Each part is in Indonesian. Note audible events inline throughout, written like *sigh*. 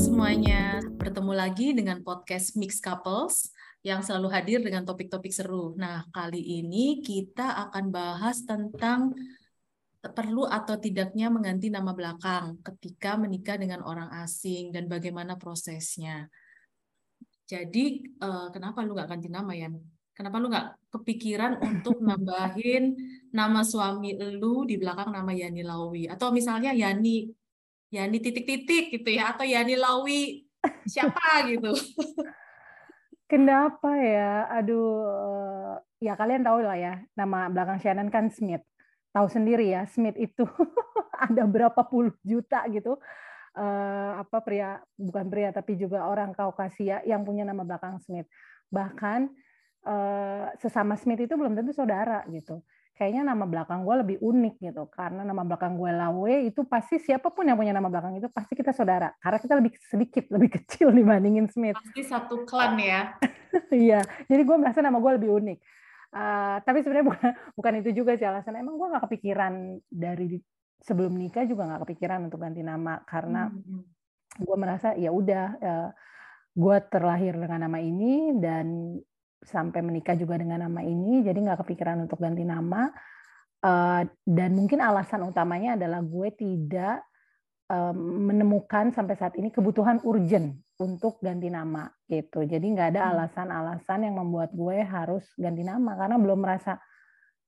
semuanya, bertemu lagi dengan podcast Mix Couples yang selalu hadir dengan topik-topik seru. Nah, kali ini kita akan bahas tentang perlu atau tidaknya mengganti nama belakang ketika menikah dengan orang asing dan bagaimana prosesnya. Jadi, eh, kenapa lu nggak ganti nama ya? Kenapa lu nggak kepikiran untuk *clears throat* nambahin nama suami lu di belakang nama Yani Lawi? Atau misalnya Yani Yani titik-titik gitu ya atau Yani Lawi siapa *laughs* gitu. Kenapa ya? Aduh, ya kalian tahu lah ya, nama belakang Shannon kan Smith. Tahu sendiri ya, Smith itu *laughs* ada berapa puluh juta gitu. Uh, apa pria bukan pria tapi juga orang Kaukasia yang punya nama belakang Smith. Bahkan uh, sesama Smith itu belum tentu saudara gitu kayaknya nama belakang gue lebih unik gitu. Karena nama belakang gue Lawe itu pasti siapa pun yang punya nama belakang itu pasti kita saudara. Karena kita lebih sedikit lebih *laughs* kecil dibandingin Smith. Pasti satu klan ya. *laughs* Iya jadi gue merasa nama gue lebih unik. Uh, tapi sebenarnya bukan bukan itu juga sih alasan. Emang gue nggak kepikiran dari sebelum nikah juga nggak kepikiran untuk ganti nama. Karena hmm. gue merasa ya udah uh, gue terlahir dengan nama ini dan sampai menikah juga dengan nama ini, jadi nggak kepikiran untuk ganti nama. Uh, dan mungkin alasan utamanya adalah gue tidak uh, menemukan sampai saat ini kebutuhan urgent untuk ganti nama gitu. Jadi nggak ada hmm. alasan-alasan yang membuat gue harus ganti nama karena belum merasa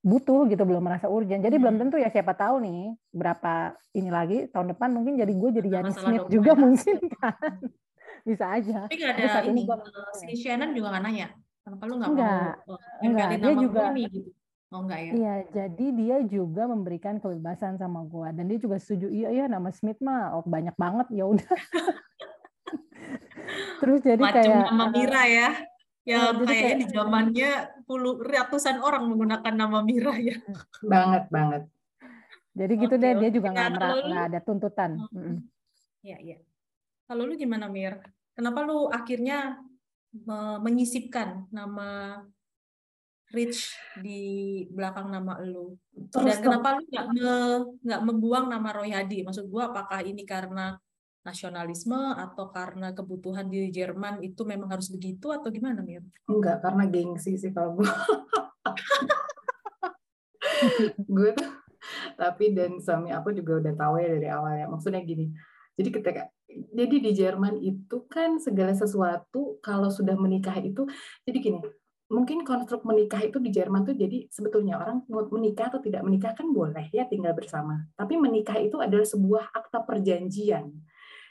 butuh gitu, belum merasa urgent. Jadi hmm. belum tentu ya siapa tahu nih berapa ini lagi tahun depan mungkin jadi gue jadi Janis Smith juga mungkin kan. *laughs* Bisa aja. Tapi nggak ada ini, ini uh, si Shannon juga nggak nanya Kenapa lu nggak enggak, mau oh, enggak, dia juga ini, gitu? Oh enggak ya? Iya, jadi dia juga memberikan kebebasan sama gua dan dia juga setuju. Iya iya nama Smith mah oh, banyak banget ya udah. *laughs* Terus jadi Macam kayak nama Mira ya. Ya, ya kayaknya di zamannya puluh ratusan orang menggunakan nama Mira ya. Banget banget. Jadi gitu okay, deh dia juga nggak nggak ada tuntutan. Iya iya. Kalau lu gimana Mir? Kenapa lu akhirnya menyisipkan nama Rich di belakang nama lu. Terus Dan kenapa lu nggak me, nggak membuang nama Royadi? Maksud gua apakah ini karena nasionalisme atau karena kebutuhan di Jerman itu memang harus begitu atau gimana Mir? Enggak, karena gengsi sih kalau gua. *laughs* gue tuh tapi dan suami aku juga udah tahu ya dari awal ya. Maksudnya gini. Jadi ketika jadi di Jerman itu kan segala sesuatu kalau sudah menikah itu jadi gini mungkin konstruk menikah itu di Jerman tuh jadi sebetulnya orang menikah atau tidak menikah kan boleh ya tinggal bersama. Tapi menikah itu adalah sebuah akta perjanjian.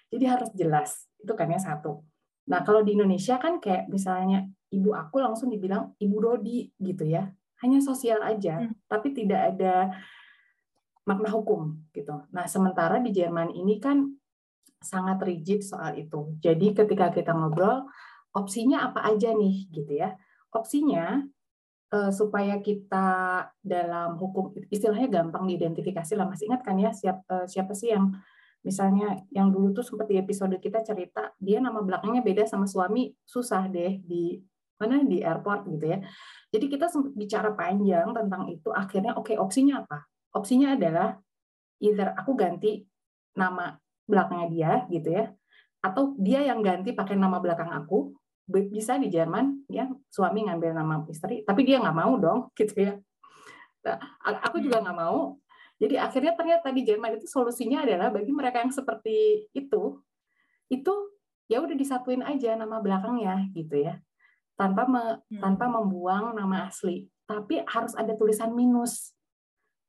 Jadi harus jelas itu kan ya satu. Nah kalau di Indonesia kan kayak misalnya ibu aku langsung dibilang ibu Rodi gitu ya. Hanya sosial aja hmm. tapi tidak ada makna hukum gitu. Nah sementara di Jerman ini kan sangat rigid soal itu. Jadi ketika kita ngobrol, opsinya apa aja nih gitu ya. Opsinya uh, supaya kita dalam hukum istilahnya gampang diidentifikasi lah. Masih ingat kan ya siap, uh, siapa sih yang misalnya yang dulu tuh sempat di episode kita cerita dia nama belakangnya beda sama suami susah deh di mana di airport gitu ya. Jadi kita sempat bicara panjang tentang itu. Akhirnya oke okay, opsinya apa? Opsinya adalah either aku ganti nama belakangnya dia gitu ya. Atau dia yang ganti pakai nama belakang aku bisa di Jerman ya suami ngambil nama istri tapi dia nggak mau dong *laughs* gitu ya. Nah, aku juga nggak mau. Jadi akhirnya ternyata di Jerman itu solusinya adalah bagi mereka yang seperti itu itu ya udah disatuin aja nama belakangnya gitu ya. Tanpa me, hmm. tanpa membuang nama asli. Tapi harus ada tulisan minus.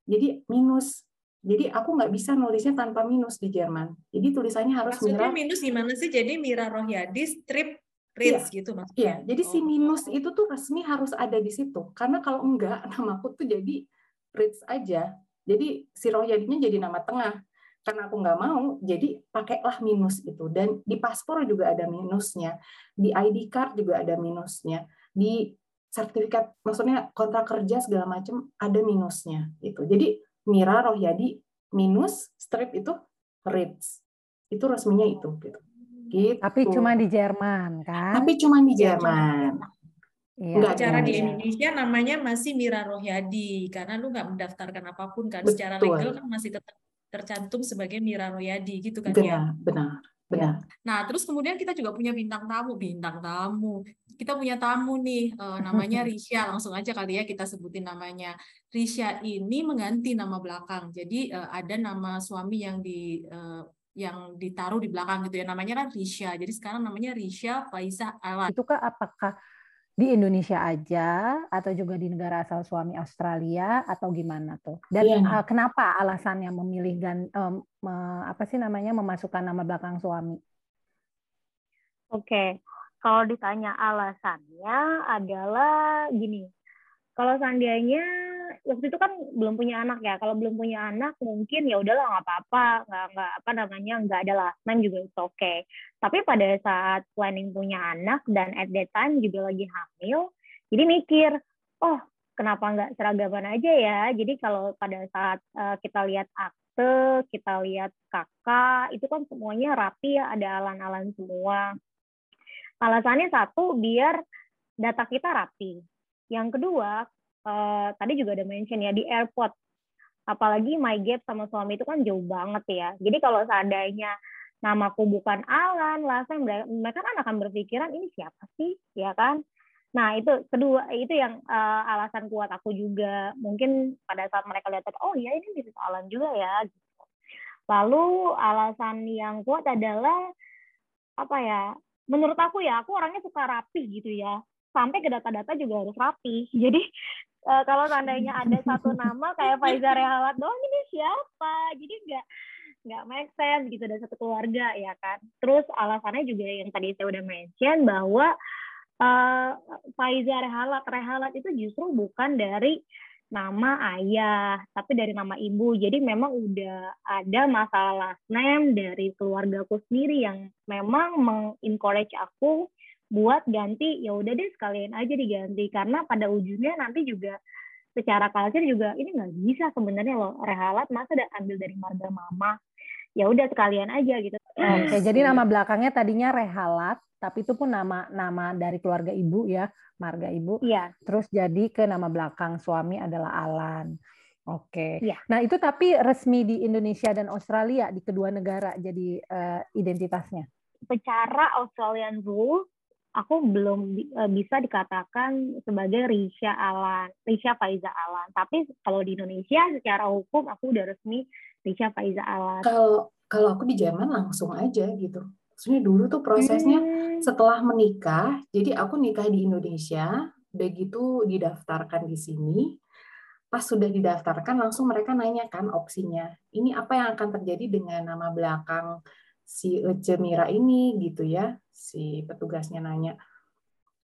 Jadi minus jadi aku nggak bisa nulisnya tanpa minus di Jerman. Jadi tulisannya harus Maksudnya Mira. minus gimana sih? Jadi Mira Rohyadi strip Ritz iya, gitu maksudnya? Iya, jadi oh. si minus itu tuh resmi harus ada di situ. Karena kalau enggak, *laughs* namaku tuh jadi Ritz aja. Jadi si Rohyadinya jadi nama tengah. Karena aku nggak mau, jadi pakailah minus itu. Dan di paspor juga ada minusnya. Di ID card juga ada minusnya. Di sertifikat, maksudnya kontrak kerja segala macam ada minusnya. Gitu. Jadi Mira Rohyadi minus strip itu Ritz. Itu resminya itu gitu. gitu. Tapi cuma di Jerman kan? Tapi cuma di iya, Jerman. Iya. Enggak cara di Indonesia namanya masih Mira Rohyadi karena lu nggak mendaftarkan apa pun kan Betul. secara legal kan masih tetap tercantum sebagai Mira Rohyadi gitu kan benar, ya. Benar. Benar. Nah, terus kemudian kita juga punya bintang tamu, bintang tamu. Kita punya tamu nih, uh, namanya *laughs* Risha. Langsung aja kali ya kita sebutin namanya. Risha ini mengganti nama belakang. Jadi uh, ada nama suami yang di uh, yang ditaruh di belakang gitu ya. Namanya kan Risha. Jadi sekarang namanya Risha Faiza Alan. Itu kah apakah di Indonesia aja atau juga di negara asal suami Australia atau gimana tuh? Dan yeah. Iya. uh, kenapa alasannya memilih gan um, uh, apa sih namanya memasukkan nama belakang suami? Oke, okay. kalau ditanya alasannya adalah gini. Kalau seandainya waktu itu kan belum punya anak ya. Kalau belum punya anak mungkin ya udahlah nggak apa-apa, nggak nggak apa namanya nggak ada last name juga itu oke. Okay. Tapi pada saat planning punya anak dan at that time juga lagi hamil, jadi mikir, oh kenapa nggak seragaman aja ya? Jadi kalau pada saat uh, kita lihat akte, kita lihat kakak, itu kan semuanya rapi ya, ada alan-alan semua. Alasannya satu biar data kita rapi yang kedua, uh, tadi juga ada mention ya di airport. Apalagi my gap sama suami itu kan jauh banget ya. Jadi kalau seandainya namaku bukan Alan, langsung mereka kan akan berpikiran ini siapa sih, ya kan? Nah itu kedua itu yang uh, alasan kuat aku juga. Mungkin pada saat mereka lihat oh ya ini bisa Alan juga ya. Gitu. Lalu alasan yang kuat adalah apa ya? Menurut aku ya, aku orangnya suka rapi gitu ya sampai ke data-data juga harus rapi. Jadi uh, kalau seandainya ada satu nama kayak Faiza Rehalat doang ini siapa? Jadi nggak nggak make sense gitu dari satu keluarga ya kan. Terus alasannya juga yang tadi saya udah mention bahwa uh, Faiza Rehalat Rehalat itu justru bukan dari nama ayah, tapi dari nama ibu. Jadi memang udah ada masalah name dari keluargaku sendiri yang memang mengencourage aku buat ganti ya udah deh sekalian aja diganti karena pada ujungnya nanti juga secara culture juga ini nggak bisa sebenarnya loh rehalat masa udah ambil dari marga mama ya udah sekalian aja gitu. Oke, jadi nama belakangnya tadinya Rehalat, tapi itu pun nama nama dari keluarga ibu ya, marga ibu. Iya. Terus jadi ke nama belakang suami adalah Alan. Oke. Iya. Nah itu tapi resmi di Indonesia dan Australia di kedua negara jadi uh, identitasnya. Secara Australian rule aku belum uh, bisa dikatakan sebagai Risha Alan, Risha Faiza Alan. Tapi kalau di Indonesia secara hukum aku udah resmi Risha Faiza Alan. Kalau kalau aku di Jerman langsung aja gitu. Sebenarnya dulu tuh prosesnya hmm. setelah menikah, jadi aku nikah di Indonesia, begitu didaftarkan di sini. Pas sudah didaftarkan langsung mereka nanyakan opsinya. Ini apa yang akan terjadi dengan nama belakang si Ece Mira ini gitu ya si petugasnya nanya.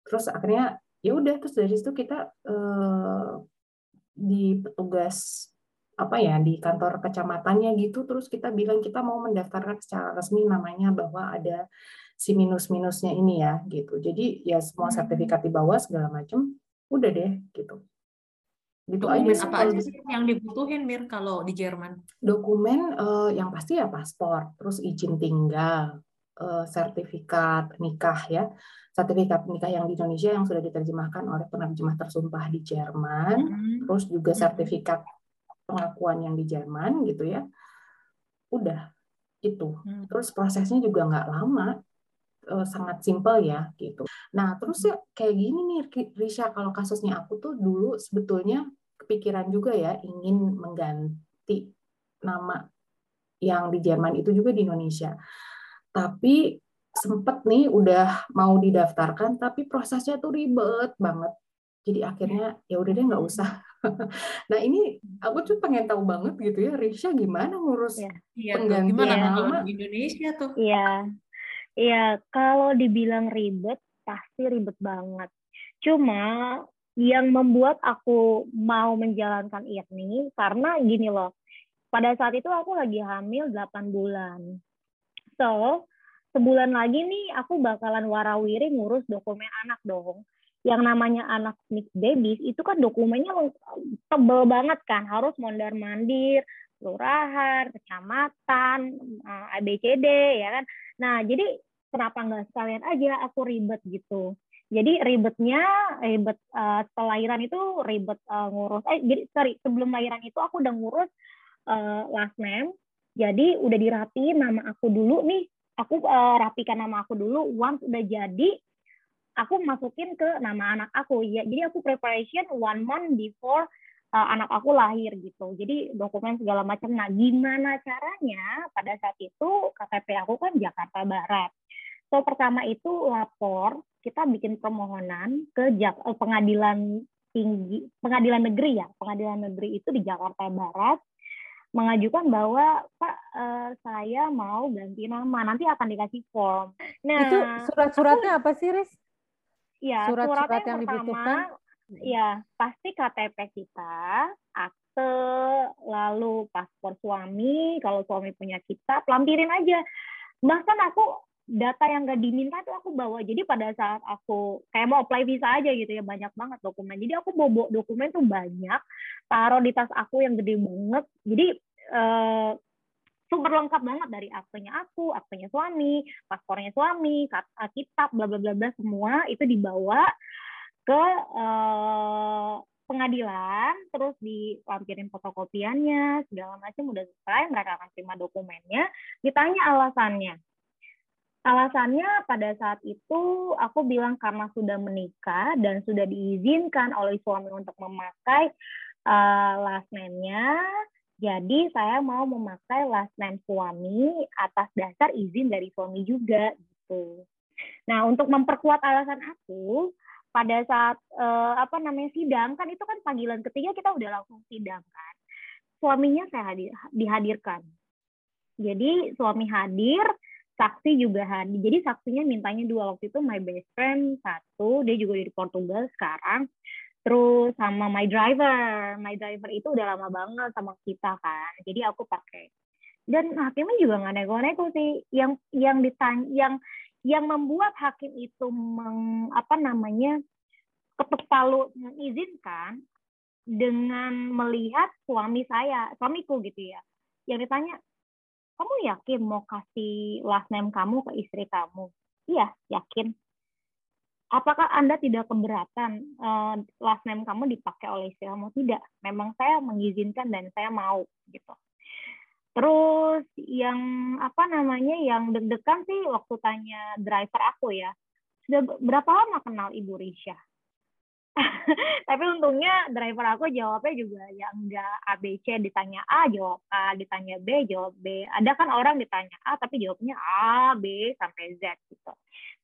Terus akhirnya ya udah terus dari situ kita eh, di petugas apa ya di kantor kecamatannya gitu terus kita bilang kita mau mendaftarkan secara resmi namanya bahwa ada si minus-minusnya ini ya gitu. Jadi ya semua hmm. sertifikat dibawa segala macam udah deh gitu Gitu Dokumen aja apa aja sih yang dibutuhin Mir kalau di Jerman? Dokumen uh, yang pasti ya paspor, terus izin tinggal, uh, sertifikat nikah ya. Sertifikat nikah yang di Indonesia yang sudah diterjemahkan oleh penerjemah tersumpah di Jerman, hmm. terus juga hmm. sertifikat pengakuan yang di Jerman gitu ya. Udah itu. Hmm. Terus prosesnya juga nggak lama, uh, sangat simpel ya gitu. Nah terus ya kayak gini nih Risha kalau kasusnya aku tuh dulu sebetulnya kepikiran juga ya ingin mengganti nama yang di Jerman itu juga di Indonesia. Tapi sempet nih udah mau didaftarkan tapi prosesnya tuh ribet banget. Jadi akhirnya ya udah deh nggak usah. *laughs* nah ini aku tuh pengen tahu banget gitu ya Risha gimana ngurus ya, penggantian nama di Indonesia tuh. Iya. Iya, kalau dibilang ribet, pasti ribet banget. Cuma yang membuat aku mau menjalankan ini karena gini loh. Pada saat itu aku lagi hamil 8 bulan. So, sebulan lagi nih aku bakalan warawiri ngurus dokumen anak dong. Yang namanya anak mixed babies itu kan dokumennya tebel banget kan, harus mondar-mandir, kelurahan, kecamatan, eh, ABCD ya kan. Nah, jadi kenapa nggak sekalian aja aku ribet gitu. Jadi ribetnya ribet uh, setelah lahiran itu ribet uh, ngurus eh jadi sorry sebelum lahiran itu aku udah ngurus uh, last name. Jadi udah dirapiin nama aku dulu nih aku uh, rapikan nama aku dulu once udah jadi aku masukin ke nama anak aku ya jadi aku preparation one month before uh, anak aku lahir gitu jadi dokumen segala macam nah gimana caranya pada saat itu KTP aku kan Jakarta Barat so pertama itu lapor kita bikin permohonan ke Jak eh, pengadilan tinggi pengadilan negeri ya pengadilan negeri itu di Jakarta Barat mengajukan bahwa Pak uh, saya mau ganti nama nanti akan dikasih form. Nah itu surat-suratnya apa sih Riz? Ya surat-surat yang, yang dibutuhkan. Ya pasti KTP kita, akte, lalu paspor suami. Kalau suami punya kita, lampirin aja. Bahkan aku data yang gak diminta itu aku bawa. Jadi pada saat aku kayak mau apply visa aja gitu ya banyak banget dokumen. Jadi aku bawa dokumen tuh banyak, taruh di tas aku yang gede banget. Jadi eh, super lengkap banget dari aktenya aku, aktenya suami, paspornya suami, eh, kitab, bla bla bla semua itu dibawa ke eh, pengadilan, terus dilampirin fotokopiannya, segala macam udah selesai, mereka akan terima dokumennya, ditanya alasannya Alasannya pada saat itu aku bilang karena sudah menikah dan sudah diizinkan oleh suami untuk memakai uh, last name-nya, jadi saya mau memakai last name suami atas dasar izin dari suami juga gitu. Nah, untuk memperkuat alasan aku, pada saat uh, apa namanya sidang kan itu kan panggilan ketiga kita udah langsung sidang kan. Suaminya saya hadir, dihadirkan. Jadi suami hadir, saksi juga hadir. Jadi saksinya mintanya dua waktu itu my best friend satu, dia juga di Portugal sekarang. Terus sama my driver, my driver itu udah lama banget sama kita kan. Jadi aku pakai. Dan hakimnya juga nggak nego-nego sih. Yang yang ditanya, yang yang membuat hakim itu meng, apa namanya ketuk palu mengizinkan dengan melihat suami saya, suamiku gitu ya. Yang ditanya, kamu yakin mau kasih last name kamu ke istri kamu? Iya, yakin. Apakah Anda tidak keberatan uh, last name kamu dipakai oleh istri kamu? Tidak. Memang saya mengizinkan dan saya mau gitu. Terus yang apa namanya yang deg-degan sih waktu tanya driver aku ya. Sudah berapa lama kenal Ibu Risha? *laughs* tapi untungnya driver aku jawabnya juga ya enggak ABC ditanya A jawab A ditanya B jawab B ada kan orang ditanya A tapi jawabnya A B sampai Z gitu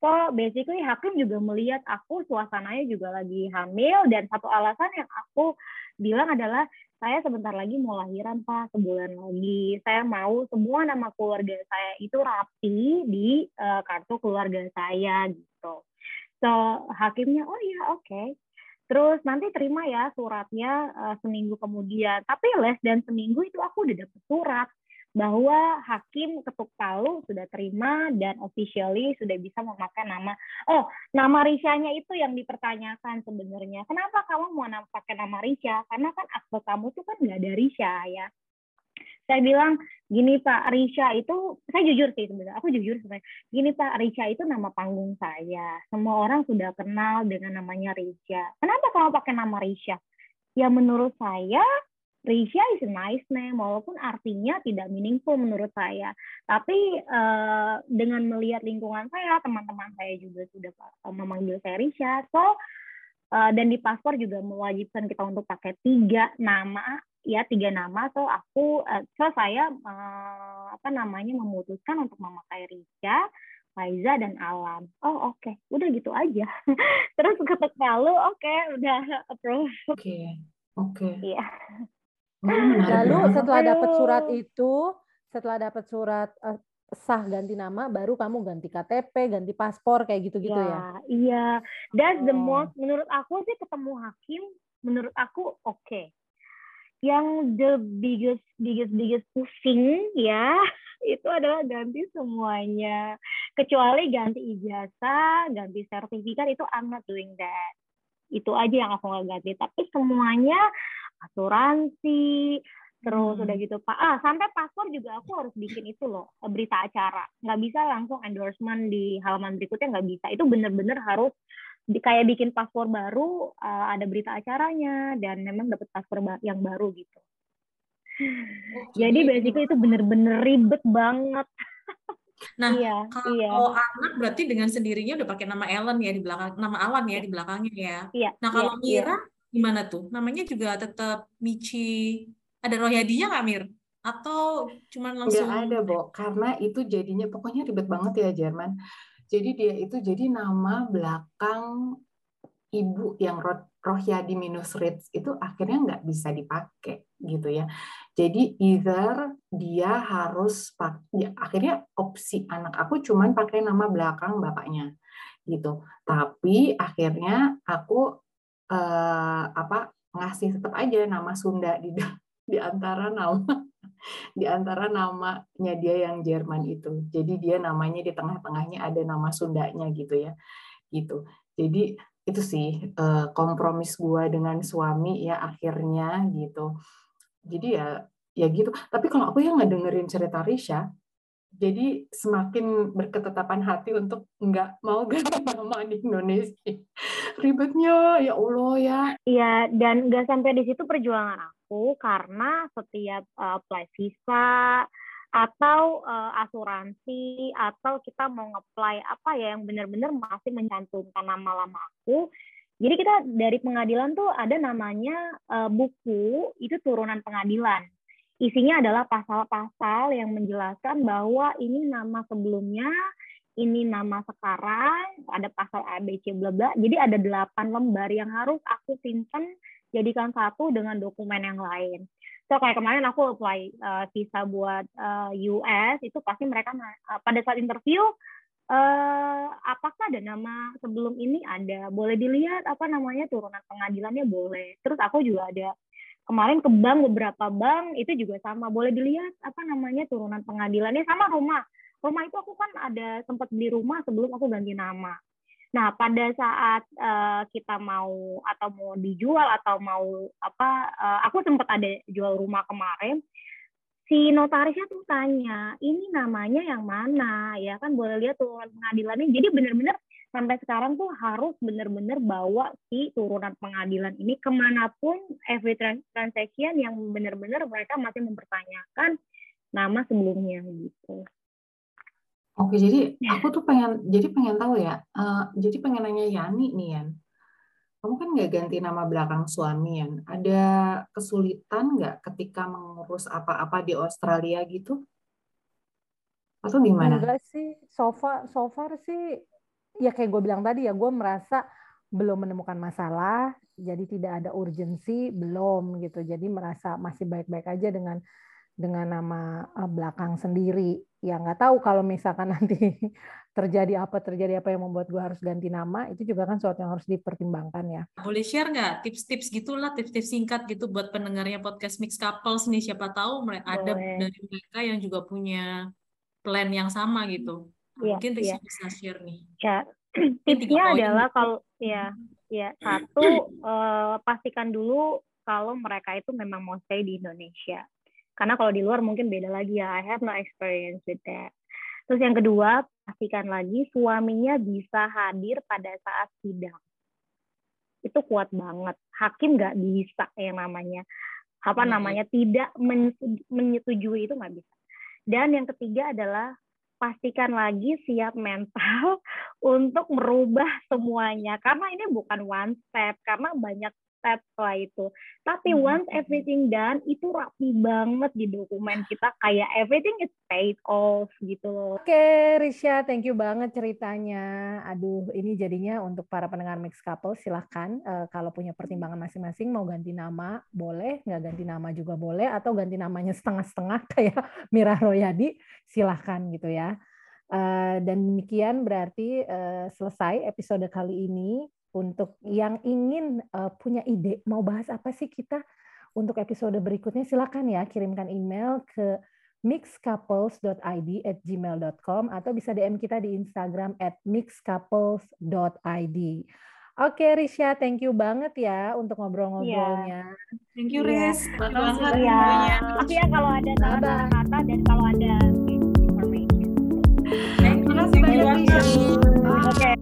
so basically hakim juga melihat aku suasananya juga lagi hamil dan satu alasan yang aku bilang adalah saya sebentar lagi mau lahiran pak sebulan lagi. Saya mau semua nama keluarga saya itu rapi di uh, kartu keluarga saya gitu. So hakimnya oh ya oke. Okay Terus nanti terima ya suratnya uh, seminggu kemudian. Tapi less dan seminggu itu aku udah dapet surat bahwa hakim ketuk palu sudah terima dan officially sudah bisa memakai nama. Oh, nama Risha-nya itu yang dipertanyakan sebenarnya. Kenapa kamu mau pakai nama Risha? Karena kan akte kamu tuh kan nggak ada Risha ya saya bilang gini Pak Risha itu saya jujur sih sebenarnya aku jujur sebenarnya gini Pak Risha itu nama panggung saya semua orang sudah kenal dengan namanya Risha kenapa kamu pakai nama Risha ya menurut saya Risha is a nice name walaupun artinya tidak meaningful menurut saya tapi uh, dengan melihat lingkungan saya teman-teman saya juga sudah uh, memanggil saya Risha so uh, dan di paspor juga mewajibkan kita untuk pakai tiga nama ya tiga nama so aku uh, so saya uh, apa namanya memutuskan untuk memakai Rica, Faiza dan Alam. Oh oke, okay. udah gitu aja. *laughs* Terus ketuk palu, oke okay, udah *laughs* approve. Oke, okay. oke. Okay. Iya. Lalu setelah dapat surat itu, setelah dapat surat uh, sah ganti nama, baru kamu ganti KTP, ganti paspor kayak gitu-gitu ya? ya? Iya, that's the oh. most. Menurut aku sih ketemu hakim, menurut aku oke. Okay yang the biggest biggest biggest pusing ya *laughs* itu adalah ganti semuanya kecuali ganti ijazah ganti sertifikat itu I'm not doing that itu aja yang aku nggak ganti tapi semuanya asuransi terus hmm. udah gitu pak ah sampai paspor juga aku harus bikin itu loh berita acara nggak bisa langsung endorsement di halaman berikutnya nggak bisa itu bener-bener harus di, kayak bikin paspor baru uh, ada berita acaranya dan memang dapat paspor yang baru gitu. Oh, jadi basically itu bener-bener ribet banget. Nah, iya, kalau iya. anak berarti dengan sendirinya udah pakai nama Ellen ya di belakang, nama Alan ya di belakangnya ya. Iya. Nah, kalau iya, Mira iya. Gimana tuh? Namanya juga tetap Michi. Ada Royadinya nggak Mir? Atau cuma langsung? Nggak ada, Bo. Karena itu jadinya pokoknya ribet banget ya Jerman. Jadi dia itu jadi nama belakang ibu yang Rohyadi minus Ritz itu akhirnya nggak bisa dipakai gitu ya. Jadi either dia harus pakai, ya, akhirnya opsi anak aku cuman pakai nama belakang bapaknya gitu. Tapi akhirnya aku eh, apa ngasih tetap aja nama Sunda di di antara nama *laughs* di antara namanya dia yang Jerman itu. Jadi dia namanya di tengah-tengahnya ada nama Sundanya gitu ya. Gitu. Jadi itu sih uh, kompromis gue dengan suami ya akhirnya gitu jadi ya ya gitu tapi kalau aku yang ngedengerin cerita Risha jadi semakin berketetapan hati untuk nggak mau *laughs* ganti nama di Indonesia ribetnya ya Allah ya iya dan nggak sampai di situ perjuangan aku karena setiap uh, apply visa atau uh, asuransi atau kita mau ngeplay apa ya yang benar-benar masih mencantumkan nama lama aku. Jadi kita dari pengadilan tuh ada namanya uh, buku itu turunan pengadilan. Isinya adalah pasal-pasal yang menjelaskan bahwa ini nama sebelumnya, ini nama sekarang, ada pasal A, B, C, bla bla. Jadi ada delapan lembar yang harus aku simpan jadikan satu dengan dokumen yang lain. So kayak kemarin aku apply uh, visa buat uh, eh, US itu pasti mereka uh, pada saat interview uh, apakah ada nama sebelum ini ada boleh dilihat apa namanya turunan pengadilannya boleh. Terus aku juga ada kemarin ke bank beberapa bank itu juga sama boleh dilihat apa namanya turunan pengadilannya sama rumah. Rumah itu aku kan ada sempat beli rumah sebelum aku ganti nama. Nah, pada saat uh, kita mau atau mau dijual atau mau apa, uh, aku sempat ada jual rumah kemarin, si notarisnya tuh tanya, ini namanya yang mana? Ya kan boleh lihat turunan pengadilannya. Jadi benar-benar sampai sekarang tuh harus benar-benar bawa si turunan pengadilan ini ke mana pun every transaction yang benar-benar mereka masih mempertanyakan nama sebelumnya gitu. Oke, jadi iya. aku tuh pengen, jadi pengen tahu ya, uh, jadi pengen nanya Yani nih Yan, kamu kan nggak ganti nama belakang suami Yan, ada kesulitan nggak ketika mengurus apa-apa di Australia gitu? Atau gimana? Enggak sih, so far, so far sih, ya kayak gue bilang tadi ya, gue merasa belum menemukan masalah, jadi tidak ada urgensi, belum gitu, jadi merasa masih baik-baik aja dengan dengan nama eh, belakang sendiri. Ya nggak tahu kalau misalkan *laughs* nanti terjadi apa terjadi apa yang membuat gue harus ganti nama itu juga kan sesuatu yang harus dipertimbangkan ya. Boleh share nggak tips-tips gitulah tips-tips singkat gitu buat pendengarnya podcast Mix Couples nih siapa tahu mereka ada dari mereka yang juga punya plan yang sama gitu. Nah, ya, mungkin Risa ya. bisa share nih. Ya, *clears throat* tipsnya adalah kalau ya ya satu uh, pastikan dulu kalau mereka itu memang mau stay di Indonesia karena kalau di luar mungkin beda lagi ya. I have no experience with that. Terus yang kedua, pastikan lagi suaminya bisa hadir pada saat sidang. Itu kuat banget. Hakim nggak bisa yang namanya apa hmm. namanya tidak menyetujui itu nggak bisa. Dan yang ketiga adalah pastikan lagi siap mental *laughs* untuk merubah semuanya. Karena ini bukan one step karena banyak step setelah itu. Tapi hmm. once everything done, itu rapi banget di dokumen kita kayak everything is paid off gitu loh. Oke, okay, Risha, thank you banget ceritanya. Aduh, ini jadinya untuk para pendengar mix couple silahkan uh, kalau punya pertimbangan masing-masing mau ganti nama boleh, nggak ganti nama juga boleh, atau ganti namanya setengah-setengah *laughs* kayak Mira Royadi silahkan gitu ya. Uh, dan demikian berarti uh, selesai episode kali ini untuk yang ingin uh, punya ide mau bahas apa sih kita untuk episode berikutnya silakan ya kirimkan email ke mixcouples.id at gmail.com atau bisa DM kita di Instagram at mixcouples.id. Oke, Risha, thank you banget ya untuk ngobrol-ngobrolnya. Yeah. Thank you, Riz. Iya. Iya. Tapi ya kalau ada kata-kata dan kalau ada information. Thank you. Thank you. Oke.